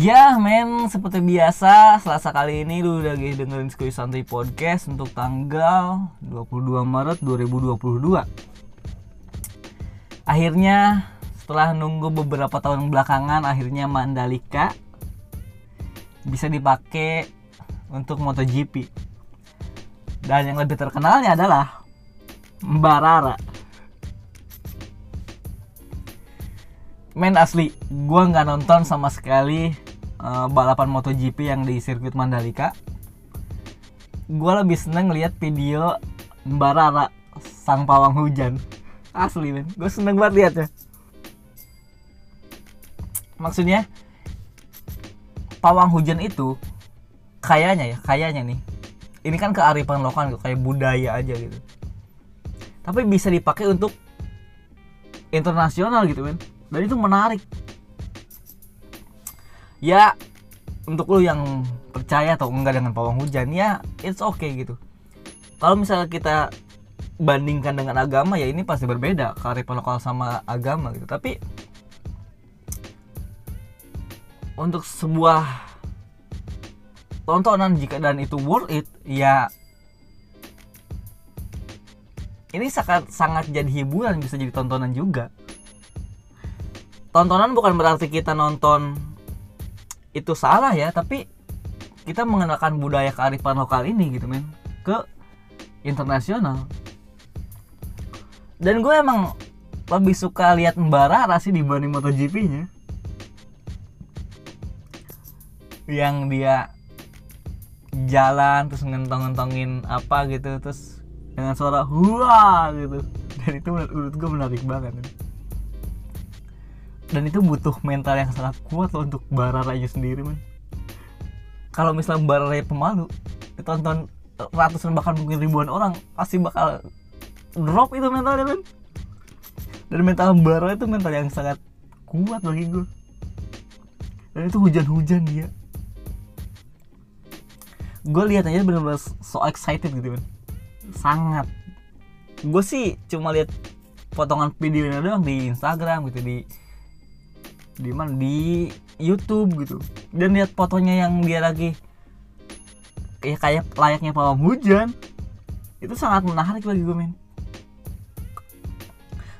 Ya men, seperti biasa Selasa kali ini lu udah lagi dengerin Skuy Santai Podcast Untuk tanggal 22 Maret 2022 Akhirnya setelah nunggu beberapa tahun belakangan Akhirnya Mandalika Bisa dipakai untuk MotoGP. Dan yang lebih terkenalnya adalah Mbak Rara. Men asli, gue nggak nonton sama sekali uh, balapan MotoGP yang di sirkuit Mandalika. Gue lebih seneng lihat video Mbak Rara sang pawang hujan. Asli men, gue seneng banget liatnya. Maksudnya pawang hujan itu kayaknya ya, kayaknya nih. Ini kan kearifan lokal kayak budaya aja gitu. Tapi bisa dipakai untuk internasional gitu men dan itu menarik ya untuk lu yang percaya atau enggak dengan pawang hujan ya it's okay gitu. Kalau misalnya kita bandingkan dengan agama ya ini pasti berbeda kearifan lokal sama agama gitu. Tapi untuk sebuah tontonan jika dan itu worth it ya ini sangat sangat jadi hiburan bisa jadi tontonan juga. Tontonan bukan berarti kita nonton itu salah ya tapi kita mengenalkan budaya kearifan lokal ini gitu men ke internasional. Dan gue emang lebih suka lihat Mbara sih dibanding MotoGP nya yang dia jalan terus ngentong-ngentongin apa gitu terus dengan suara hua! gitu. Dan itu menurut gue menarik banget dan itu butuh mental yang sangat kuat loh untuk Bararanya sendiri man kalau misalnya Bararanya pemalu ditonton ratusan bahkan mungkin ribuan orang pasti bakal drop itu mentalnya man dan mental Barara itu mental yang sangat kuat bagi gue dan itu hujan-hujan dia. Gue lihat aja bener-bener so excited gitu man sangat. Gue sih cuma lihat potongan videonya doang di Instagram gitu di di mana? Di YouTube gitu. Dan lihat fotonya yang dia lagi kayak kayak layaknya pawang hujan. Itu sangat menarik bagi gue men.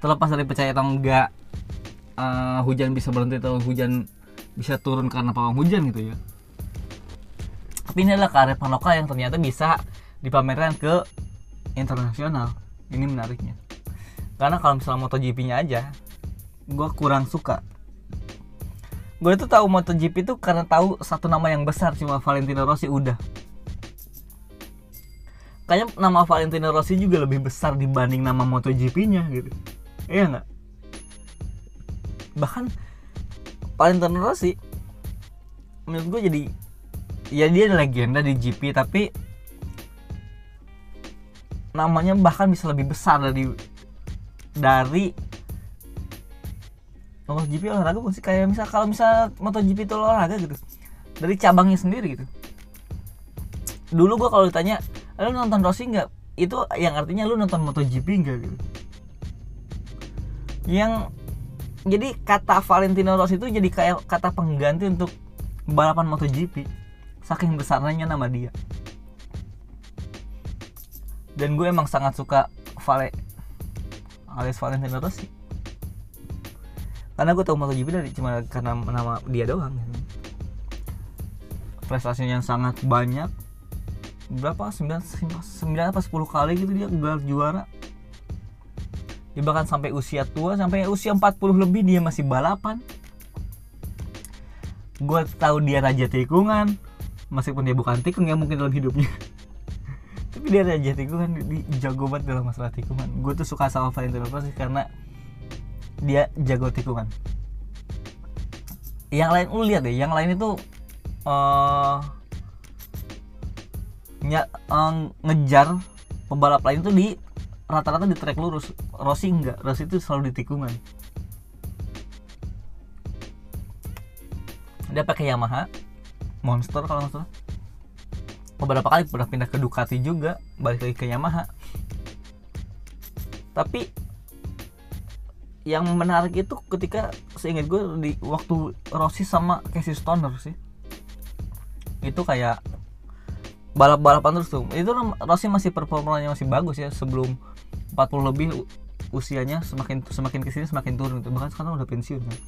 Terlepas dari percaya atau enggak uh, hujan bisa berhenti atau hujan bisa turun karena pawang hujan gitu ya. Tapi ini adalah kearifan lokal yang ternyata bisa dipamerkan ke internasional. Ini menariknya. Karena kalau misalnya MotoGP nya aja gue kurang suka gue tuh tahu MotoGP itu karena tahu satu nama yang besar cuma Valentino Rossi udah. Kayaknya nama Valentino Rossi juga lebih besar dibanding nama MotoGP-nya gitu. Iya nggak? Bahkan Valentino Rossi menurut gue jadi ya dia legenda di GP tapi namanya bahkan bisa lebih besar dari dari MotoGP olahraga bukan sih kayak misal kalau misal MotoGP itu olahraga gitu dari cabangnya sendiri gitu. Dulu gua kalau ditanya lu nonton Rossi nggak? Itu yang artinya lu nonton MotoGP nggak? gitu. Yang jadi kata Valentino Rossi itu jadi kayak kata pengganti untuk balapan MotoGP. Saking besarnya nama dia. Dan gue emang sangat suka Vale alias Valentino Rossi karena gue tau MotoGP dari cuma karena nama dia doang. Prestasinya yang sangat banyak. Berapa? 9, 9 apa 10 kali gitu dia gelar juara. Dia bahkan sampai usia tua sampai usia 40 lebih dia masih balapan. Gue tahu dia raja tikungan. Meskipun dia bukan tikung ya mungkin dalam hidupnya. Tapi dia raja tikungan di jago banget dalam masalah tikungan. Gue tuh suka sama Valentino Rossi karena dia jago tikungan yang lain lu lihat deh yang lain itu uh, uh, ngejar pembalap lain tuh di rata-rata di trek lurus. Rossi enggak Rossi itu selalu di tikungan dia pakai Yamaha Monster kalau nggak salah. Beberapa kali pernah pindah ke Ducati juga balik lagi ke Yamaha. Tapi yang menarik itu ketika seingat gue di waktu Rossi sama Casey Stoner sih. Itu kayak balap-balapan terus tuh. Itu Rossi masih performanya masih bagus ya sebelum 40 lebih usianya semakin semakin ke sini semakin turun itu bahkan sekarang udah pensiun kan.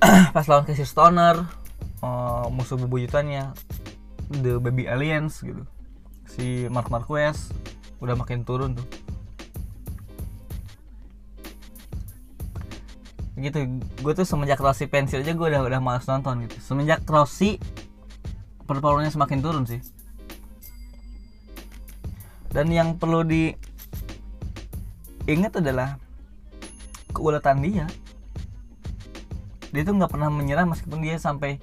Pas lawan Casey Stoner uh, musuh bebuyutannya The Baby Aliens gitu. Si Mark Marquez udah makin turun tuh gitu. Gue tuh semenjak Rossi pensil aja gue udah udah malas nonton gitu. Semenjak Rossi performanya semakin turun sih. Dan yang perlu di ingat adalah keuletan dia. Dia tuh nggak pernah menyerah meskipun dia sampai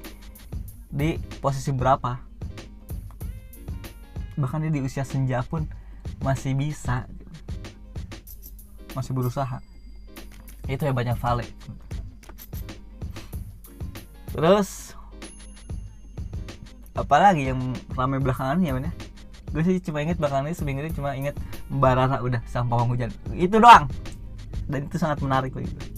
di posisi berapa. Bahkan dia di usia senja pun masih bisa. Masih berusaha itu ya banyak Vale. Terus apalagi yang ramai belakangan ya? Mana gue sih cuma inget belakangan ini seminggu ini cuma inget Barara udah sama pawang hujan. Itu doang. Dan itu sangat menarik begitu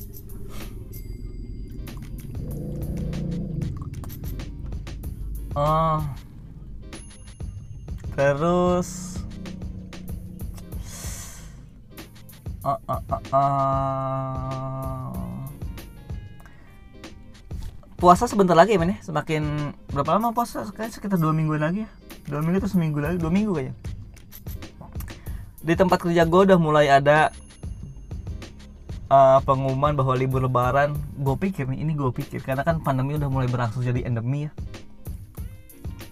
oh. Terus uh, uh, uh. puasa sebentar lagi ya. Men semakin berapa lama puasa? Kayak sekitar dua minggu lagi ya. Dua minggu atau seminggu lagi? Dua minggu kayaknya. Di tempat kerja gue udah mulai ada uh, pengumuman bahwa libur lebaran. Gue pikir nih ini gue pikir karena kan pandemi udah mulai berangsur jadi endemi ya.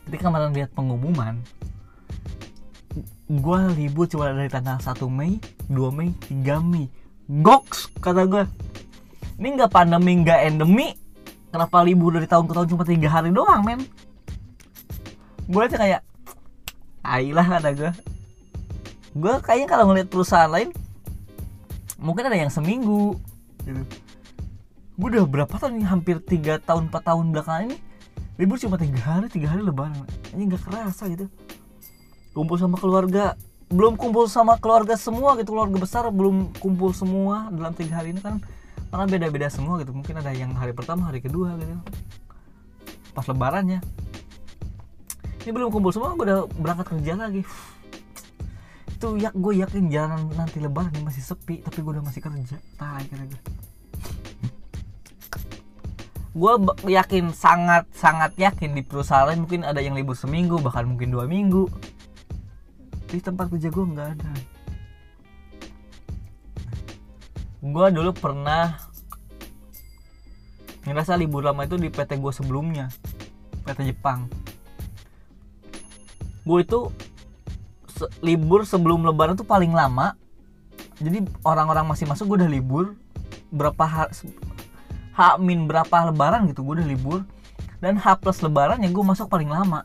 Jadi kemarin lihat pengumuman gue libur cuma dari tanggal 1 Mei 2 Mei 3 Mei. Goks kata gue ini nggak pandemi nggak endemi. Kenapa libur dari tahun ke tahun cuma tiga hari doang men? Gue aja kayak ayolah kata gue gue kayaknya kalau ngeliat perusahaan lain mungkin ada yang seminggu gitu. Gue udah berapa tahun ini hampir tiga tahun 4 tahun belakangan ini libur cuma tiga hari tiga hari lebaran ini nggak kerasa gitu kumpul sama keluarga. Belum kumpul sama keluarga semua gitu keluarga besar belum kumpul semua dalam tiga hari ini kan karena beda-beda semua gitu. Mungkin ada yang hari pertama hari kedua gitu. Pas lebarannya. Ini belum kumpul semua gue udah berangkat kerja lagi. Itu ya gue yakin jalan nanti lebaran ini masih sepi tapi gue udah masih kerja. Tai kira gue yakin sangat sangat yakin di perusahaan mungkin ada yang libur seminggu bahkan mungkin dua minggu di tempat kerja gue nggak ada. Gue dulu pernah ngerasa libur lama itu di PT gue sebelumnya PT Jepang. Gue itu se libur sebelum lebaran tuh paling lama. Jadi orang-orang masih masuk gue udah libur. Berapa hari H min berapa lebaran gitu gue udah libur. Dan H plus lebaran ya gue masuk paling lama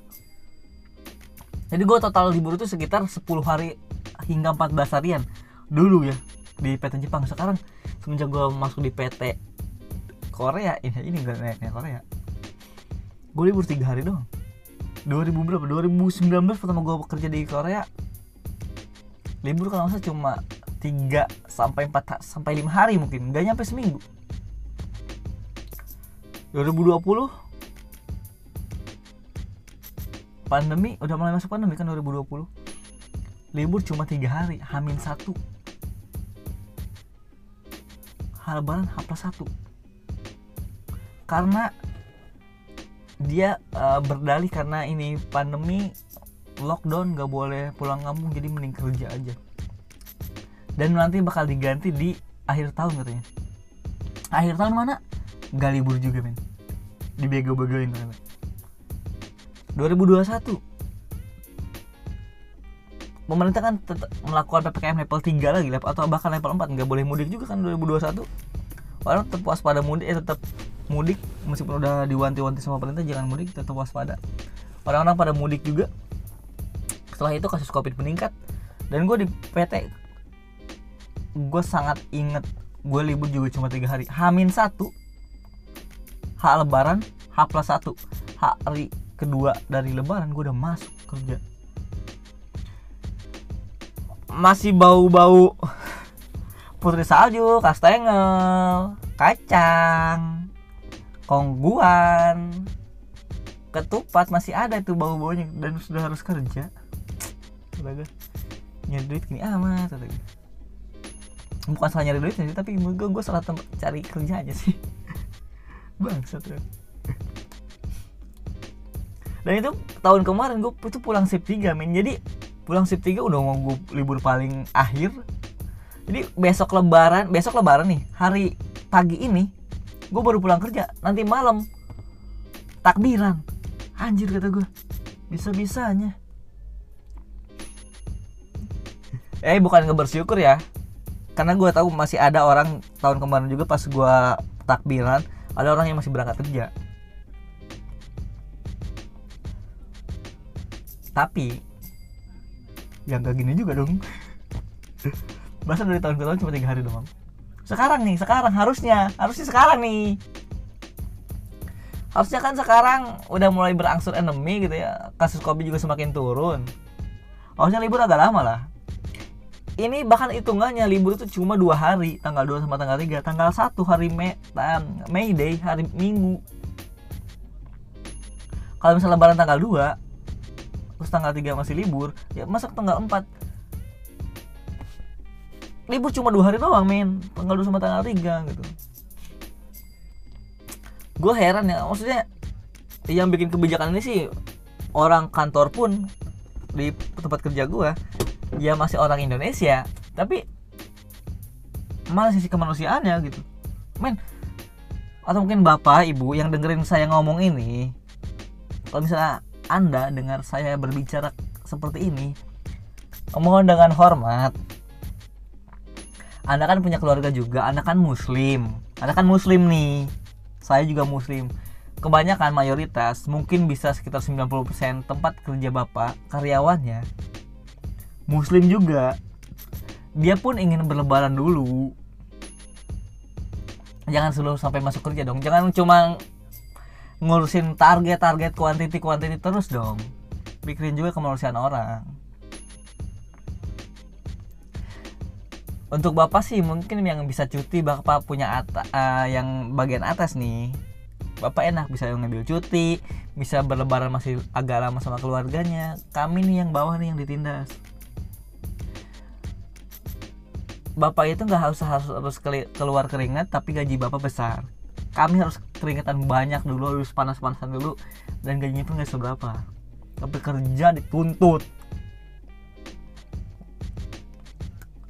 jadi gue total libur itu sekitar 10 hari hingga 14 harian. Dulu ya di PT Jepang. Sekarang semenjak gue masuk di PT Korea ini ini gak naiknya Korea gue libur tiga hari doang. 2000 berapa? 2019 pertama gue bekerja di Korea. Libur kalau nggak cuma 3 sampai 4 sampai 5 hari mungkin. Nggak nyampe seminggu. 2020 pandemi udah mulai masuk pandemi kan 2020 libur cuma tiga hari hamin satu. Lebaran H plus satu. Karena dia uh, berdalih karena ini pandemi lockdown gak boleh pulang kampung jadi mending kerja aja. Dan nanti bakal diganti di akhir tahun katanya. Akhir tahun mana? Gak libur juga men dibego-begoin katanya 2021 pemerintah kan melakukan PPKM level 3 lagi atau bahkan level 4 nggak boleh mudik juga kan 2021 orang tetap waspada mudik eh tetap mudik. Meskipun udah diwanti-wanti sama pemerintah jangan mudik tetap waspada. Orang-orang pada mudik juga. Setelah itu kasus covid meningkat. Dan gue di PT gue sangat inget gue libur juga cuma tiga hari. Hamin satu H lebaran H plus satu hari kedua dari lebaran gue udah masuk kerja. Masih bau-bau putri salju kastengel kacang kongguan ketupat masih ada itu bau baunya dan sudah harus kerja Kata nyari duit gini amat kata bukan salah nyari duit tapi gue gue salah tempat cari kerja aja sih. Bangsat. Dan itu tahun kemarin gue itu pulang sip 3 men jadi pulang sip 3 udah mau gue libur paling akhir. Jadi besok lebaran besok lebaran nih hari pagi ini gue baru pulang kerja. Nanti malam takbiran. Anjir kata gue bisa bisanya eh bukan ngebersyukur ya. Karena gue tahu masih ada orang tahun kemarin juga pas gue takbiran ada orang yang masih berangkat kerja tapi yang gak gini juga dong. Masa dari tahun ke tahun cuma tiga hari doang? Sekarang nih sekarang harusnya. Harusnya sekarang nih. Harusnya kan sekarang udah mulai berangsur endemi gitu ya. Kasus covid juga semakin turun. Harusnya libur agak lama lah. Ini bahkan hitungannya libur itu cuma dua hari. Tanggal 2 sama tanggal 3 tanggal 1 hari Mei May Day hari Minggu. Kalau misalnya lebaran tanggal 2 terus tanggal 3 masih libur ya masa tanggal 4 libur cuma dua hari doang men tanggal 2 sama tanggal 3 gitu. Gue heran ya maksudnya yang bikin kebijakan ini sih orang kantor pun di tempat kerja gue dia masih orang Indonesia tapi malah sisi kemanusiaannya gitu. Men atau mungkin bapak ibu yang dengerin saya ngomong ini kalau misalnya anda dengar saya berbicara seperti ini mohon dengan hormat anda kan punya keluarga juga anda kan muslim anda kan muslim nih saya juga muslim. Kebanyakan mayoritas mungkin bisa sekitar 90% tempat kerja bapak karyawannya muslim juga. Dia pun ingin berlebaran dulu. Jangan selalu sampai masuk kerja dong jangan cuma ngurusin target target kuantiti kuantiti terus dong. Pikirin juga kemanusiaan orang. Untuk bapak sih mungkin yang bisa cuti bapak punya at uh, yang bagian atas nih. Bapak enak bisa ngambil cuti bisa berlebaran masih agak lama sama keluarganya. Kami nih yang bawah nih yang ditindas. Bapak itu nggak harus harus harus keluar keringat tapi gaji bapak besar. Kami harus keringatan banyak dulu harus panas-panasan dulu dan gajinya pun nggak seberapa. Tapi kerja dituntut.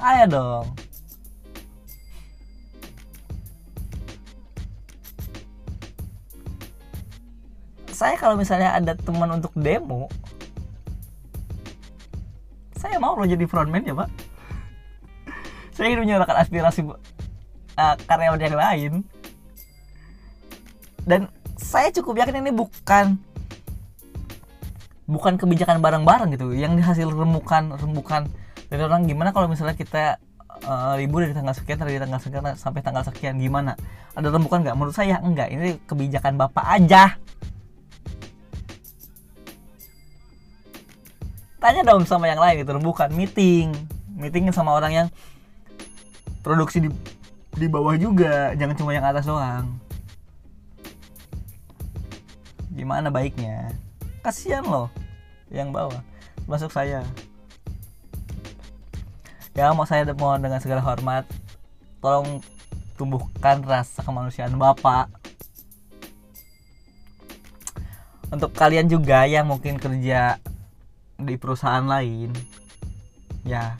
Ayo dong. Saya kalau misalnya ada teman untuk demo saya mau lo jadi frontman ya pak. Saya ingin menyuarakan aspirasi uh, karyawan yang lain dan saya cukup yakin ini bukan bukan kebijakan bareng-bareng gitu. Yang dihasil remukan remukan dari orang gimana kalau misalnya kita uh, libur dari tanggal sekian dari tanggal sekian sampai tanggal sekian gimana? Ada remukan nggak? Menurut saya enggak. Ini kebijakan bapak aja. Tanya dong sama yang lain itu rembukan. Meeting. Meeting sama orang yang produksi di di bawah juga. Jangan cuma yang atas doang gimana baiknya? Kasihan loh yang bawah masuk saya. Ya mau saya mau dengan segala hormat tolong tumbuhkan rasa kemanusiaan bapak. Untuk kalian juga yang mungkin kerja di perusahaan lain ya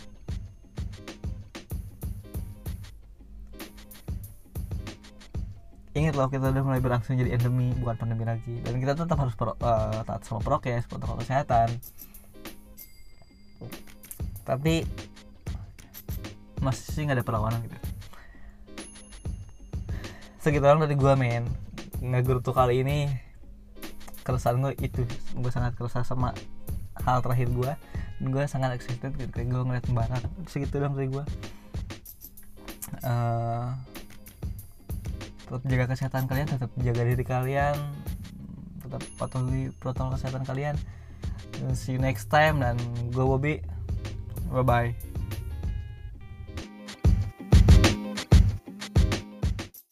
loh kita udah mulai berangsur jadi endemi bukan pandemi lagi. Dan kita tetap harus pro, uh, taat sama prokes protokol kesehatan. Tapi masih sih nggak ada perlawanan gitu. Segitu orang dari gua men. Ngegur tuh kali ini keresahan gue itu. Gue sangat keresah sama hal terakhir gue dan gue sangat excited ketika gue ngeliat barat segitu dong dari gue uh, tetap jaga kesehatan kalian tetap jaga diri kalian tetap patuhi protokol kesehatan kalian. See you next time dan gue Bobby. Bye bye